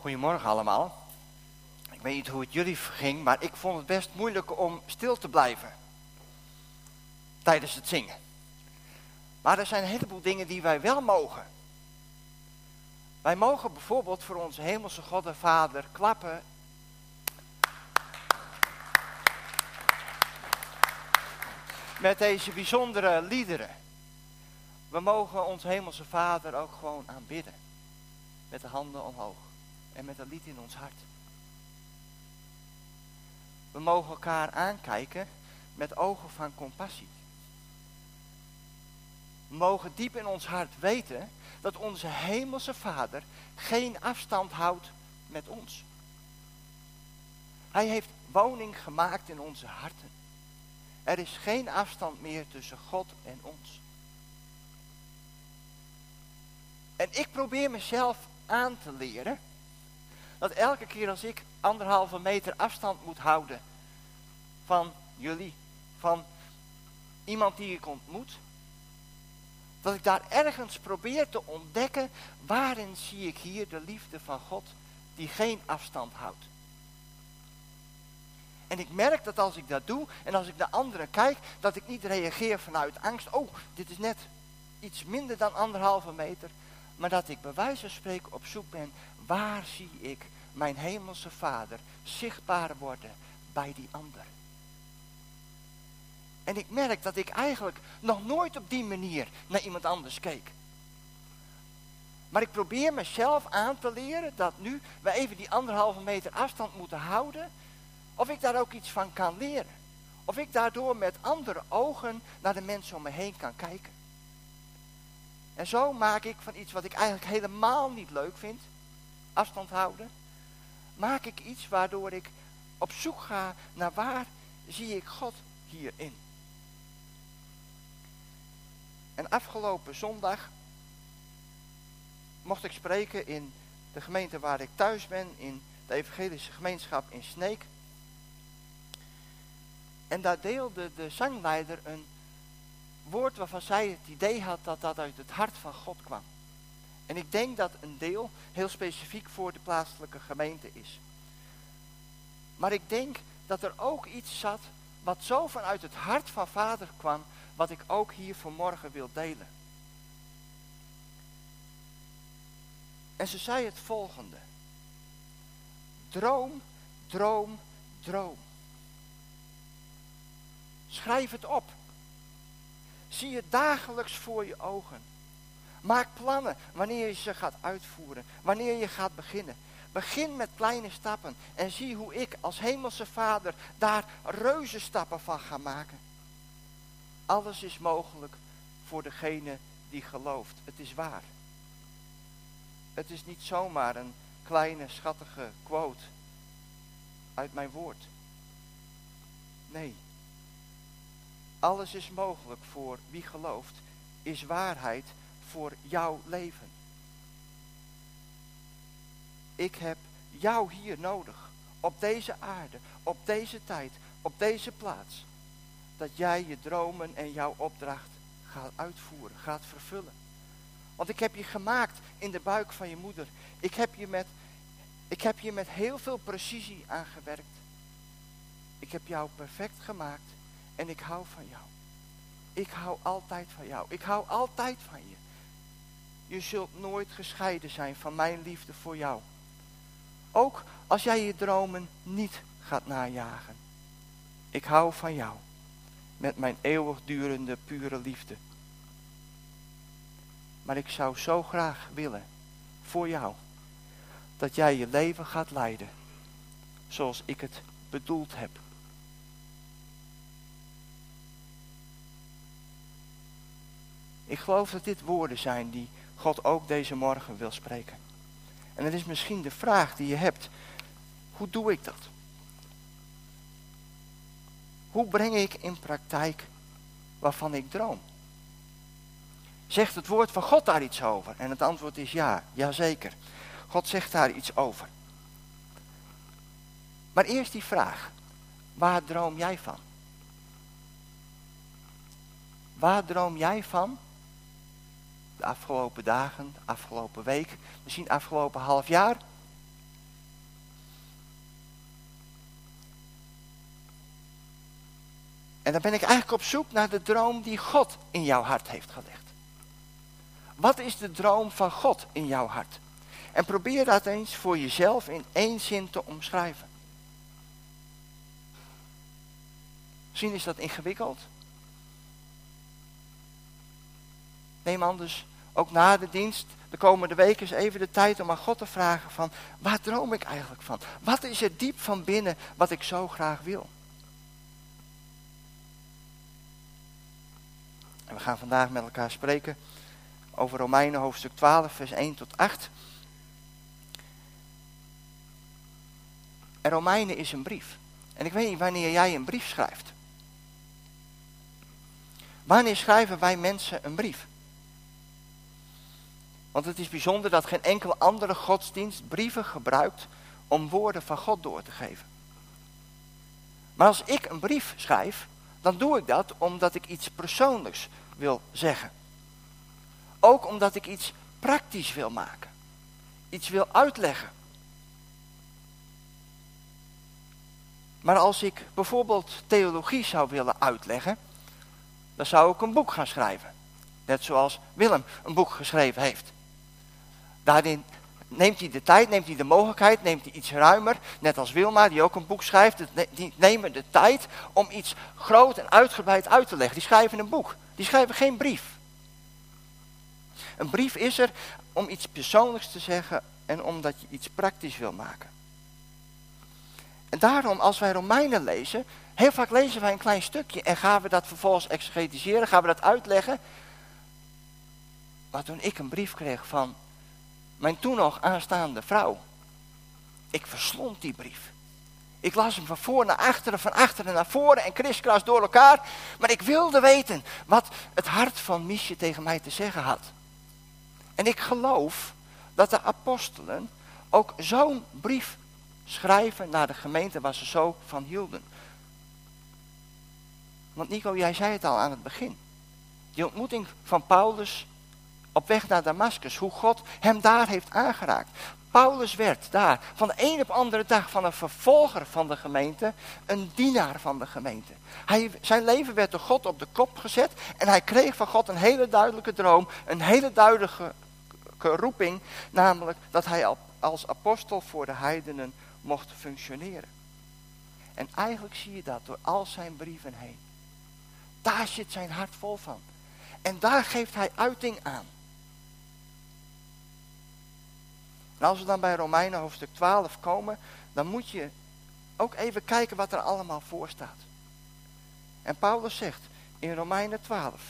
Goedemorgen allemaal. Ik weet niet hoe het jullie ging, maar ik vond het best moeilijk om stil te blijven tijdens het zingen. Maar er zijn een heleboel dingen die wij wel mogen. Wij mogen bijvoorbeeld voor onze hemelse God en Vader klappen. Met deze bijzondere liederen. We mogen onze hemelse Vader ook gewoon aanbidden. Met de handen omhoog en met een lied in ons hart. We mogen elkaar aankijken met ogen van compassie. We mogen diep in ons hart weten dat onze hemelse Vader geen afstand houdt met ons. Hij heeft woning gemaakt in onze harten. Er is geen afstand meer tussen God en ons. En ik probeer mezelf aan te leren dat elke keer als ik anderhalve meter afstand moet houden van jullie, van iemand die ik ontmoet, dat ik daar ergens probeer te ontdekken waarin zie ik hier de liefde van God die geen afstand houdt. En ik merk dat als ik dat doe en als ik naar anderen kijk, dat ik niet reageer vanuit angst. Oh, dit is net iets minder dan anderhalve meter. Maar dat ik bij wijze van spreken op zoek ben, waar zie ik mijn hemelse vader zichtbaar worden bij die ander. En ik merk dat ik eigenlijk nog nooit op die manier naar iemand anders keek. Maar ik probeer mezelf aan te leren dat nu we even die anderhalve meter afstand moeten houden. Of ik daar ook iets van kan leren. Of ik daardoor met andere ogen naar de mensen om me heen kan kijken. En zo maak ik van iets wat ik eigenlijk helemaal niet leuk vind, afstand houden, maak ik iets waardoor ik op zoek ga naar waar zie ik God hierin. En afgelopen zondag mocht ik spreken in de gemeente waar ik thuis ben, in de evangelische gemeenschap in Sneek. En daar deelde de zangleider een woord waarvan zij het idee had dat dat uit het hart van God kwam. En ik denk dat een deel heel specifiek voor de plaatselijke gemeente is. Maar ik denk dat er ook iets zat wat zo vanuit het hart van vader kwam, wat ik ook hier vanmorgen wil delen. En ze zei het volgende. Droom, droom, droom. Schrijf het op. Zie het dagelijks voor je ogen. Maak plannen wanneer je ze gaat uitvoeren, wanneer je gaat beginnen. Begin met kleine stappen en zie hoe ik als hemelse vader daar reuze stappen van ga maken. Alles is mogelijk voor degene die gelooft. Het is waar. Het is niet zomaar een kleine schattige quote uit mijn woord. Nee. Alles is mogelijk voor wie gelooft, is waarheid voor jouw leven. Ik heb jou hier nodig, op deze aarde, op deze tijd, op deze plaats. Dat jij je dromen en jouw opdracht gaat uitvoeren, gaat vervullen. Want ik heb je gemaakt in de buik van je moeder. Ik heb je met, ik heb je met heel veel precisie aangewerkt. Ik heb jou perfect gemaakt en ik hou van jou. Ik hou altijd van jou. Ik hou altijd van je. Je zult nooit gescheiden zijn van mijn liefde voor jou. Ook als jij je dromen niet gaat najagen. Ik hou van jou. Met mijn eeuwigdurende pure liefde. Maar ik zou zo graag willen voor jou. Dat jij je leven gaat leiden. Zoals ik het bedoeld heb. Ik geloof dat dit woorden zijn die God ook deze morgen wil spreken. En het is misschien de vraag die je hebt. Hoe doe ik dat? Hoe breng ik in praktijk waarvan ik droom? Zegt het woord van God daar iets over? En het antwoord is ja, jazeker. God zegt daar iets over. Maar eerst die vraag. Waar droom jij van? Waar droom jij van de afgelopen dagen, de afgelopen week, misschien afgelopen half jaar? En dan ben ik eigenlijk op zoek naar de droom die God in jouw hart heeft gelegd. Wat is de droom van God in jouw hart? En probeer dat eens voor jezelf in één zin te omschrijven. Misschien is dat ingewikkeld. Neem anders ook na de dienst de komende weken eens even de tijd om aan God te vragen van, waar droom ik eigenlijk van? Wat is er diep van binnen wat ik zo graag wil? En we gaan vandaag met elkaar spreken over Romeinen hoofdstuk 12, vers 1 tot 8. En Romeinen is een brief. En ik weet niet wanneer jij een brief schrijft. Wanneer schrijven wij mensen een brief? Want het is bijzonder dat geen enkele andere godsdienst brieven gebruikt om woorden van God door te geven. Maar als ik een brief schrijf, dan doe ik dat omdat ik iets persoonlijks wil zeggen. Ook omdat ik iets praktisch wil maken. Iets wil uitleggen. Maar als ik bijvoorbeeld theologie zou willen uitleggen, dan zou ik een boek gaan schrijven. Net zoals Willem een boek geschreven heeft. Daarin neemt hij de tijd, neemt hij de mogelijkheid, neemt hij iets ruimer. Net als Wilma, die ook een boek schrijft. Die nemen de tijd om iets groot en uitgebreid uit te leggen. Die schrijven een boek. Die schrijven geen brief. Een brief is er om iets persoonlijks te zeggen en omdat je iets praktisch wil maken. En daarom, als wij Romeinen lezen, heel vaak lezen wij een klein stukje en gaan we dat vervolgens exegetiseren, gaan we dat uitleggen. Maar toen ik een brief kreeg van mijn toen nog aanstaande vrouw, ik verslond die brief. Ik las hem van voor naar achteren, van achteren naar voren en kriskras door elkaar. Maar ik wilde weten wat het hart van Miesje tegen mij te zeggen had. En ik geloof dat de apostelen ook zo'n brief schrijven naar de gemeente waar ze zo van hielden. Want Nico, jij zei het al aan het begin. Die ontmoeting van Paulus op weg naar Damascus, hoe God hem daar heeft aangeraakt. Paulus werd daar van de een op andere dag van een vervolger van de gemeente een dienaar van de gemeente. Hij, zijn leven werd door God op de kop gezet en hij kreeg van God een hele duidelijke droom, een hele duidelijke roeping, namelijk dat hij als apostel voor de heidenen mocht functioneren. En eigenlijk zie je dat door al zijn brieven heen. Daar zit zijn hart vol van. En daar geeft hij uiting aan. En als we dan bij Romeinen hoofdstuk 12 komen, dan moet je ook even kijken wat er allemaal voor staat. En Paulus zegt in Romeinen 12,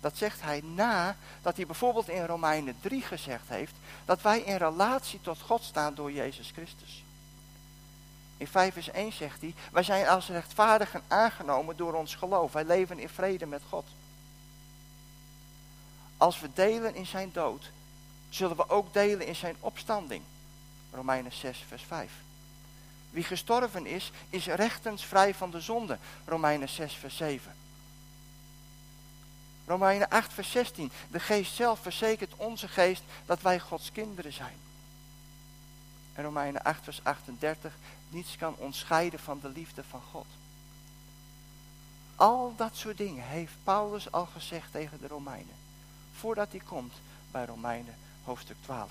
dat zegt hij na dat hij bijvoorbeeld in Romeinen 3 gezegd heeft, dat wij in relatie tot God staan door Jezus Christus. In 5 vers 1 zegt hij, wij zijn als rechtvaardigen aangenomen door ons geloof. Wij leven in vrede met God. Als we delen in zijn dood, zullen we ook delen in zijn opstanding. Romeinen 6, vers 5. Wie gestorven is, is rechtens vrij van de zonde. Romeinen 6, vers 7. Romeinen 8, vers 16. De geest zelf verzekert onze geest dat wij Gods kinderen zijn. En Romeinen 8, vers 38. Niets kan ons scheiden van de liefde van God. Al dat soort dingen heeft Paulus al gezegd tegen de Romeinen. Voordat hij komt bij Romeinen hoofdstuk 12.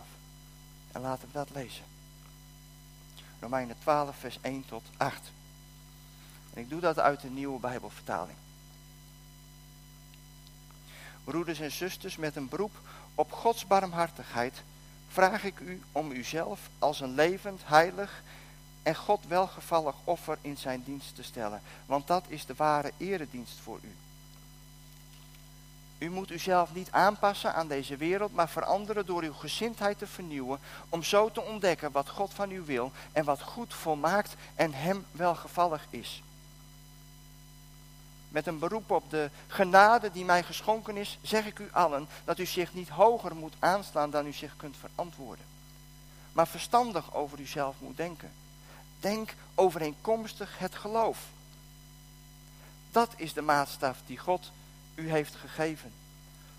En laten we dat lezen. Romeinen 12, vers 1 tot 8. En ik doe dat uit de nieuwe Bijbelvertaling. Broeders en zusters, met een beroep op Gods barmhartigheid vraag ik u om uzelf als een levend, heilig en God welgevallig offer in zijn dienst te stellen. Want dat is de ware eredienst voor u. U moet uzelf niet aanpassen aan deze wereld, maar veranderen door uw gezindheid te vernieuwen, om zo te ontdekken wat God van u wil en wat goed volmaakt en hem welgevallig is. Met een beroep op de genade die mij geschonken is, zeg ik u allen dat u zich niet hoger moet aanslaan dan u zich kunt verantwoorden. Maar verstandig over uzelf moet denken. Denk overeenkomstig het geloof. Dat is de maatstaf die God u heeft gegeven.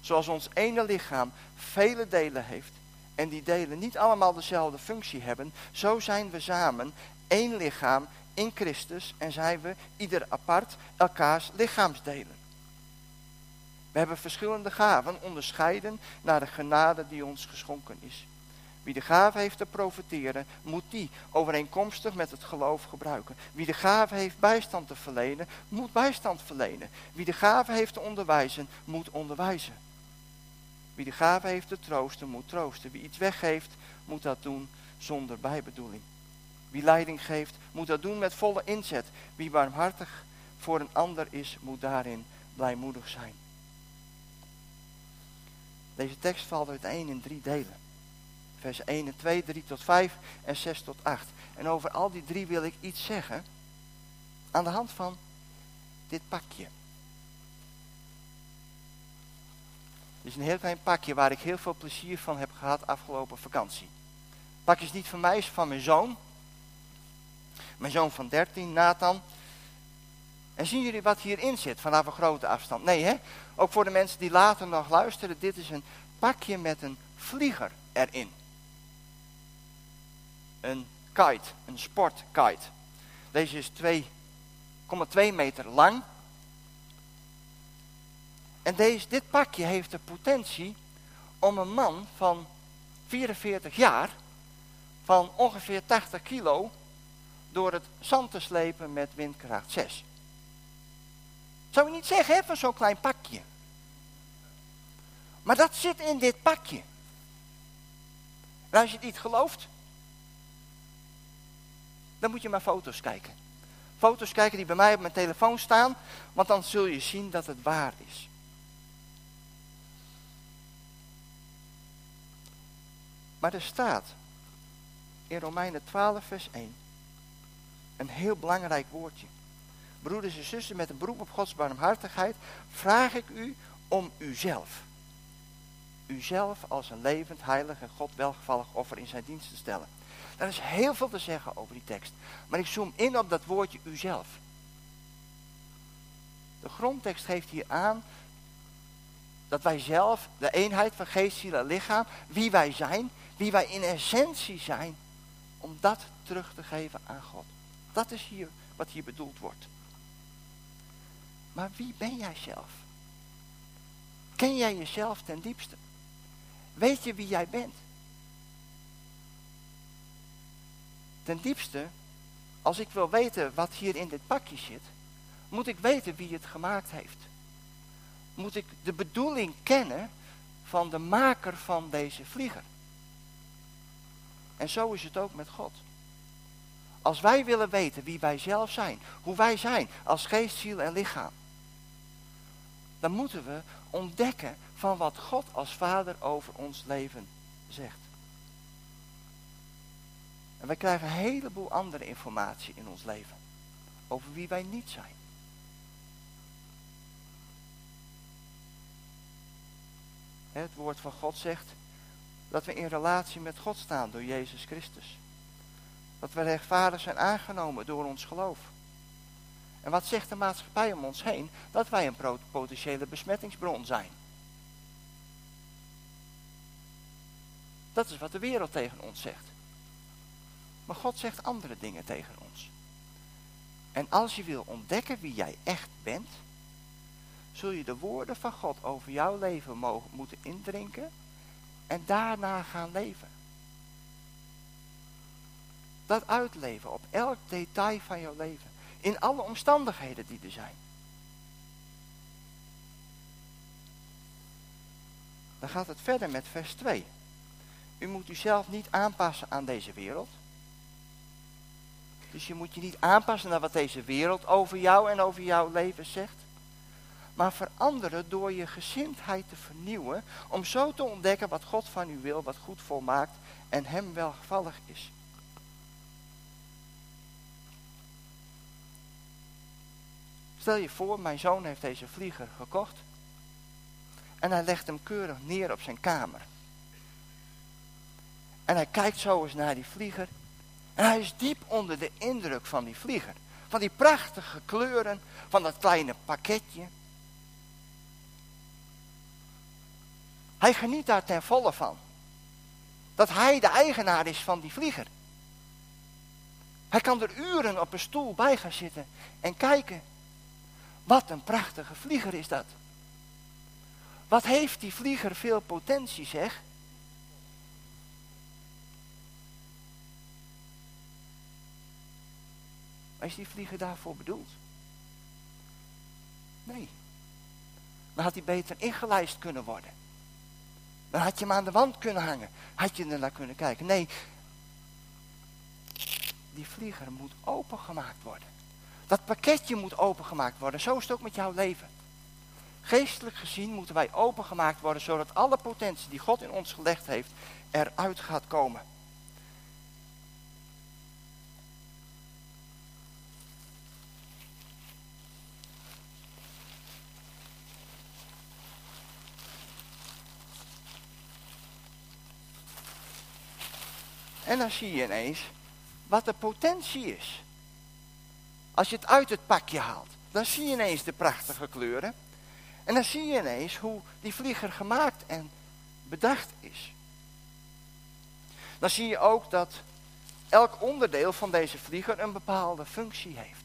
Zoals ons ene lichaam vele delen heeft en die delen niet allemaal dezelfde functie hebben, zo zijn we samen één lichaam in Christus en zijn we ieder apart elkaars lichaamsdelen. We hebben verschillende gaven, onderscheiden naar de genade die ons geschonken is. Wie de gave heeft te profiteren, moet die overeenkomstig met het geloof gebruiken. Wie de gave heeft bijstand te verlenen, moet bijstand verlenen. Wie de gave heeft te onderwijzen, moet onderwijzen. Wie de gave heeft te troosten, moet troosten. Wie iets weggeeft, moet dat doen zonder bijbedoeling. Wie leiding geeft, moet dat doen met volle inzet. Wie barmhartig voor een ander is, moet daarin blijmoedig zijn. Deze tekst valt uiteen in drie delen. Vers 1 en 2, 3 tot 5 en 6 tot 8. En over al die drie wil ik iets zeggen aan de hand van dit pakje. Het is een heel klein pakje waar ik heel veel plezier van heb gehad afgelopen vakantie. Het pakje is niet van mij, is van mijn zoon. Mijn zoon van 13, Nathan. En zien jullie wat hierin zit vanaf een grote afstand? Nee, hè? Ook voor de mensen die later nog luisteren, dit is een pakje met een vlieger erin. Een kite, een sportkite. Deze is 2,2 meter lang. En deze, dit pakje heeft de potentie om een man van 44 jaar, van ongeveer 80 kilo, door het zand te slepen met windkracht 6. Zou je niet zeggen, hè, van zo'n klein pakje. Maar dat zit in dit pakje. En als je het niet gelooft, dan moet je maar foto's kijken. Foto's kijken die bij mij op mijn telefoon staan, want dan zul je zien dat het waar is. Maar er staat in Romeinen 12, vers 1 een heel belangrijk woordje. Broeders en zussen, met een beroep op Gods barmhartigheid vraag ik u om uzelf. Uzelf als een levend, heilig en God welgevallig offer in zijn dienst te stellen. Er is heel veel te zeggen over die tekst. Maar ik zoom in op dat woordje uzelf. De grondtekst geeft hier aan dat wij zelf, de eenheid van geest, ziel en lichaam, wie wij zijn, wie wij in essentie zijn, om dat terug te geven aan God. Dat is hier wat hier bedoeld wordt. Maar wie ben jij zelf? Ken jij jezelf ten diepste? Weet je wie jij bent? Ten diepste, als ik wil weten wat hier in dit pakje zit, moet ik weten wie het gemaakt heeft. Moet ik de bedoeling kennen van de maker van deze vlieger. En zo is het ook met God. Als wij willen weten wie wij zelf zijn, hoe wij zijn als geest, ziel en lichaam, dan moeten we ontdekken van wat God als Vader over ons leven zegt. En wij krijgen een heleboel andere informatie in ons leven over wie wij niet zijn. Het woord van God zegt dat we in relatie met God staan door Jezus Christus. Dat we rechtvaardig zijn aangenomen door ons geloof. En wat zegt de maatschappij om ons heen? Dat wij een potentiële besmettingsbron zijn. Dat is wat de wereld tegen ons zegt. Maar God zegt andere dingen tegen ons. En als je wil ontdekken wie jij echt bent, zul je de woorden van God over jouw leven mogen, moeten indrinken en daarna gaan leven. Dat uitleven op elk detail van jouw leven. In alle omstandigheden die er zijn. Dan gaat het verder met vers 2. U moet uzelf niet aanpassen aan deze wereld. Dus je moet je niet aanpassen naar wat deze wereld over jou en over jouw leven zegt. Maar veranderen door je gezindheid te vernieuwen. Om zo te ontdekken wat God van u wil, wat goed volmaakt en hem welgevallig is. Stel je voor, mijn zoon heeft deze vlieger gekocht. En hij legt hem keurig neer op zijn kamer. En hij kijkt zo eens naar die vlieger. En hij is diep onder de indruk van die vlieger. Van die prachtige kleuren, van dat kleine pakketje. Hij geniet daar ten volle van. Dat hij de eigenaar is van die vlieger. Hij kan er uren op een stoel bij gaan zitten en kijken. Wat een prachtige vlieger is dat. Wat heeft die vlieger veel potentie, zeg. Is die vlieger daarvoor bedoeld? Nee. Dan had hij beter ingelijst kunnen worden. Dan had je hem aan de wand kunnen hangen. Had je er naar kunnen kijken. Nee. Die vlieger moet opengemaakt worden. Dat pakketje moet opengemaakt worden. Zo is het ook met jouw leven. Geestelijk gezien moeten wij opengemaakt worden, zodat alle potentie die God in ons gelegd heeft, eruit gaat komen. En dan zie je ineens wat de potentie is. Als je het uit het pakje haalt, dan zie je ineens de prachtige kleuren. En dan zie je ineens hoe die vlieger gemaakt en bedacht is. Dan zie je ook dat elk onderdeel van deze vlieger een bepaalde functie heeft.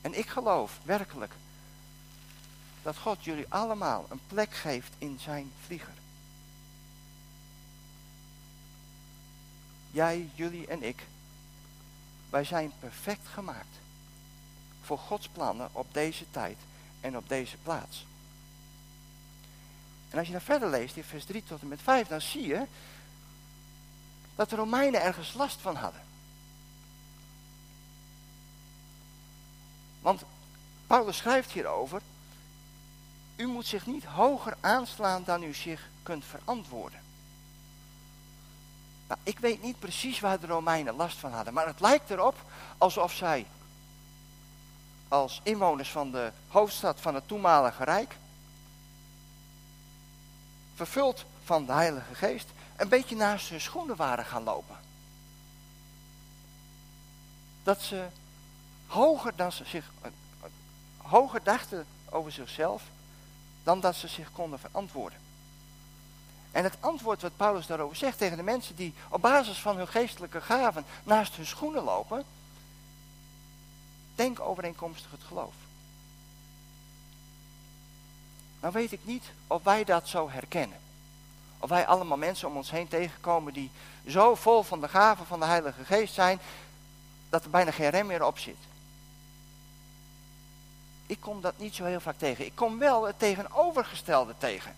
En ik geloof werkelijk dat God jullie allemaal een plek geeft in zijn vlieger. Jij, jullie en ik. Wij zijn perfect gemaakt voor Gods plannen op deze tijd en op deze plaats. En als je dan verder leest in vers 3 tot en met 5, dan zie je dat de Romeinen ergens last van hadden. Want Paulus schrijft hierover, u moet zich niet hoger aanslaan dan u zich kunt verantwoorden. Nou, ik weet niet precies waar de Romeinen last van hadden, maar het lijkt erop alsof zij als inwoners van de hoofdstad van het toenmalige Rijk, vervuld van de Heilige Geest, een beetje naast hun schoenen waren gaan lopen. Dat ze hoger, dan ze zich, hoger dachten over zichzelf dan dat ze zich konden verantwoorden. En het antwoord wat Paulus daarover zegt tegen de mensen die op basis van hun geestelijke gaven naast hun schoenen lopen, denk overeenkomstig het geloof. Nou weet ik niet of wij dat zo herkennen. Of wij allemaal mensen om ons heen tegenkomen die zo vol van de gaven van de Heilige Geest zijn, dat er bijna geen rem meer op zit. Ik kom dat niet zo heel vaak tegen. Ik kom wel het tegenovergestelde tegen.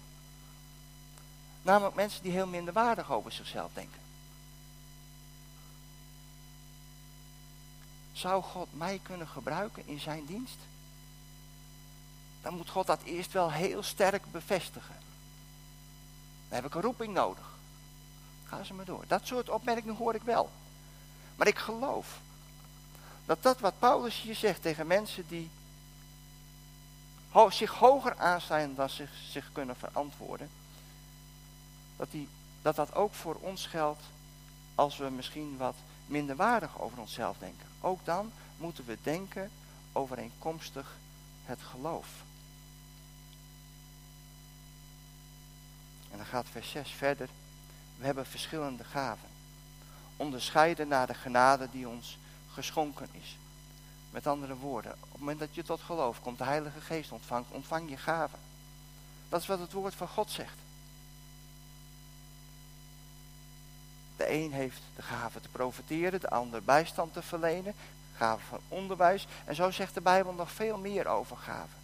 Namelijk mensen die heel minderwaardig over zichzelf denken. Zou God mij kunnen gebruiken in zijn dienst? Dan moet God dat eerst wel heel sterk bevestigen. Dan heb ik een roeping nodig. Ga ze maar door. Dat soort opmerkingen hoor ik wel. Maar ik geloof dat dat wat Paulus hier zegt tegen mensen die zich hoger aanstaan dan zich, zich kunnen verantwoorden, dat, die, dat dat ook voor ons geldt als we misschien wat minderwaardig over onszelf denken. Ook dan moeten we denken overeenkomstig het geloof. En dan gaat vers 6 verder. We hebben verschillende gaven. Onderscheiden naar de genade die ons geschonken is. Met andere woorden, op het moment dat je tot geloof komt, de Heilige Geest ontvangt, ontvang je gaven. Dat is wat het woord van God zegt. De een heeft de gave te profiteren, de ander bijstand te verlenen, gave van onderwijs. En zo zegt de Bijbel nog veel meer over gaven.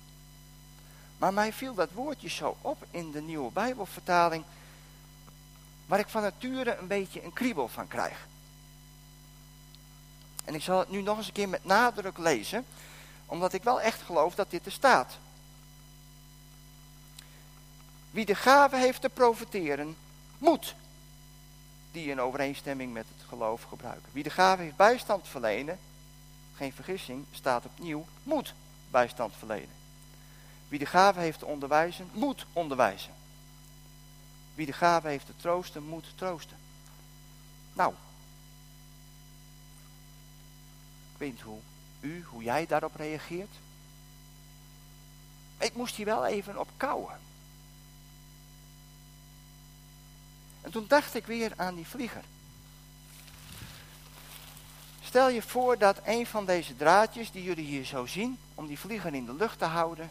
Maar mij viel dat woordje zo op in de nieuwe Bijbelvertaling, waar ik van nature een beetje een kriebel van krijg. En ik zal het nu nog eens een keer met nadruk lezen, omdat ik wel echt geloof dat dit er staat. Wie de gave heeft te profiteren, moet die in overeenstemming met het geloof gebruiken. Wie de gave heeft bijstand verlenen, geen vergissing, staat opnieuw, moet bijstand verlenen. Wie de gave heeft te onderwijzen, moet onderwijzen. Wie de gave heeft te troosten, moet troosten. Nou, ik weet hoe u, hoe jij daarop reageert. Ik moest hier wel even op kouwen. En toen dacht ik weer aan die vlieger. stel je voor dat een van deze draadjes die jullie hier zo zien, om die vlieger in de lucht te houden,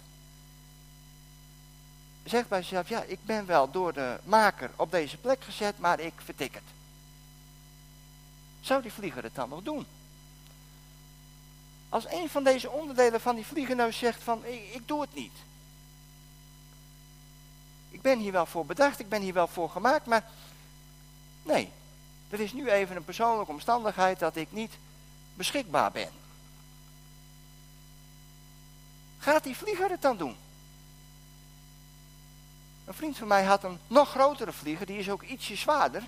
zegt bij zichzelf, ja, ik ben wel door de maker op deze plek gezet, maar ik vertik het. Zou die vlieger het dan nog doen? Als een van deze onderdelen van die vlieger nou zegt van, ik, ik doe het niet. Ik ben hier wel voor bedacht, ik ben hier wel voor gemaakt, maar nee, er is nu even een persoonlijke omstandigheid dat ik niet beschikbaar ben. Gaat die vlieger het dan doen? Een vriend van mij had een nog grotere vlieger, die is ook ietsje zwaarder.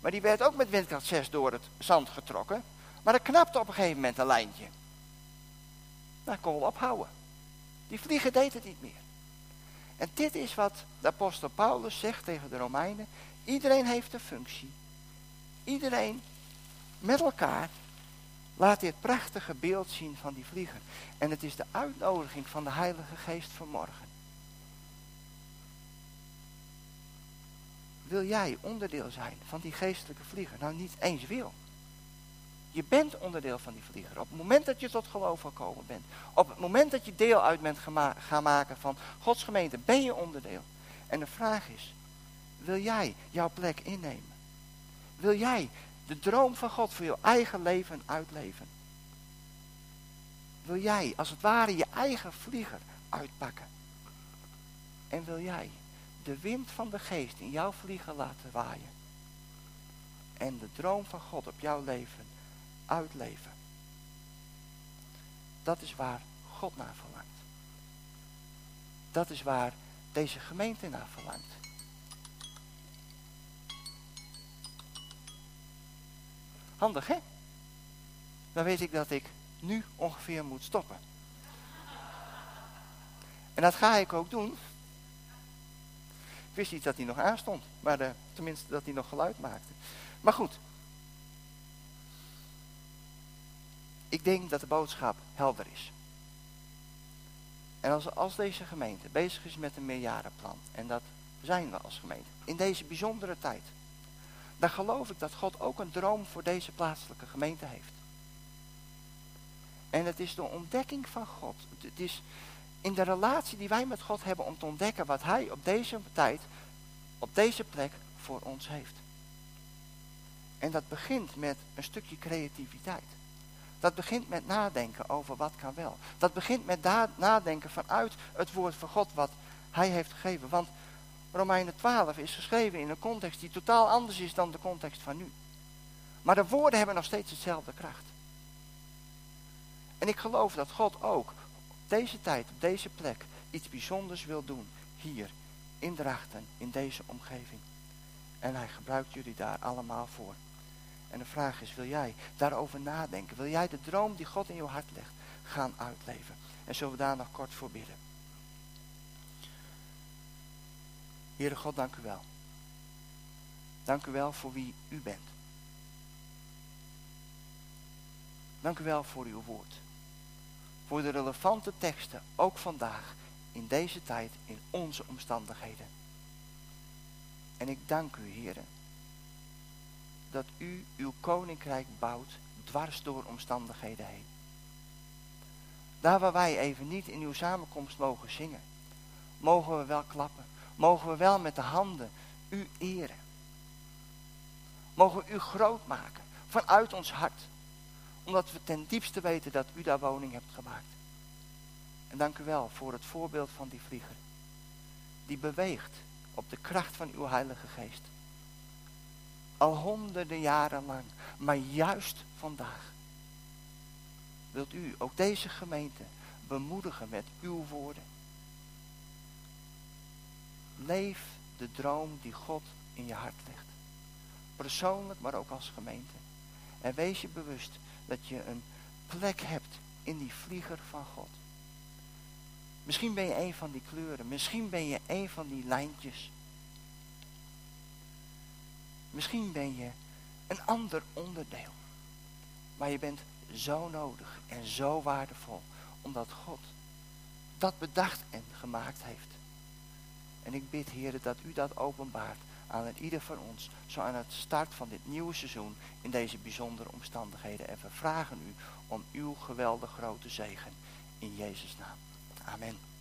Maar die werd ook met windkracht 6 door het zand getrokken. Maar er knapte op een gegeven moment een lijntje. Nou, kon wel ophouden. Die vlieger deed het niet meer. En dit is wat de apostel Paulus zegt tegen de Romeinen. Iedereen heeft een functie. Iedereen met elkaar laat dit prachtige beeld zien van die vlieger. En het is de uitnodiging van de Heilige Geest vanmorgen. Wil jij onderdeel zijn van die geestelijke vlieger? Nou, niet eens wil. Je bent onderdeel van die vlieger. Op het moment dat je tot geloof gekomen bent. Op het moment dat je deel uit bent gaan maken van Gods gemeente. Ben je onderdeel. En de vraag is. Wil jij jouw plek innemen? Wil jij de droom van God voor jouw eigen leven uitleven? Wil jij als het ware je eigen vlieger uitpakken? En wil jij de wind van de geest in jouw vlieger laten waaien? En de droom van God op jouw leven uitleven? Dat is waar God naar verlangt. Dat is waar deze gemeente naar verlangt. Handig, hè? Dan weet ik dat ik nu ongeveer moet stoppen. En dat ga ik ook doen. Ik wist niet dat hij nog aanstond, maar tenminste dat hij nog geluid maakte. Maar goed. Ik denk dat de boodschap helder is. En als, als deze gemeente bezig is met een meerjarenplan, en dat zijn we als gemeente, in deze bijzondere tijd, dan geloof ik dat God ook een droom voor deze plaatselijke gemeente heeft. En het is de ontdekking van God. Het is in de relatie die wij met God hebben om te ontdekken wat Hij op deze tijd, op deze plek voor ons heeft. En dat begint met een stukje creativiteit. Dat begint met nadenken over wat kan wel. Dat begint met nadenken vanuit het woord van God wat Hij heeft gegeven. Want Romeinen 12 is geschreven in een context die totaal anders is dan de context van nu. Maar de woorden hebben nog steeds hetzelfde kracht. En ik geloof dat God ook op deze tijd, op deze plek, iets bijzonders wil doen. Hier, in Drachten, in deze omgeving. En hij gebruikt jullie daar allemaal voor. En de vraag is, wil jij daarover nadenken? Wil jij de droom die God in jouw hart legt gaan uitleven? En zullen we daar nog kort voor bidden? Heere God, dank u wel. Dank u wel voor wie u bent. Dank u wel voor uw woord. Voor de relevante teksten, ook vandaag, in deze tijd, in onze omstandigheden. En ik dank u, heren, dat u uw koninkrijk bouwt dwars door omstandigheden heen. Daar waar wij even niet in uw samenkomst mogen zingen, mogen we wel klappen mogen we wel met de handen u eren. Mogen we u groot maken vanuit ons hart. Omdat we ten diepste weten dat u daar woning hebt gemaakt. En dank u wel voor het voorbeeld van die vlieger. Die beweegt op de kracht van uw Heilige Geest. Al honderden jaren lang, maar juist vandaag. Wilt u ook deze gemeente bemoedigen met uw woorden. Leef de droom die God in je hart legt. Persoonlijk, maar ook als gemeente. En wees je bewust dat je een plek hebt in die vlieger van God. Misschien ben je een van die kleuren. Misschien ben je een van die lijntjes. Misschien ben je een ander onderdeel. Maar je bent zo nodig en zo waardevol. Omdat God dat bedacht en gemaakt heeft. En ik bid, Heer, dat u dat openbaart aan ieder van ons, zo aan het start van dit nieuwe seizoen in deze bijzondere omstandigheden. En we vragen u om uw geweldig grote zegen in Jezus' naam. Amen.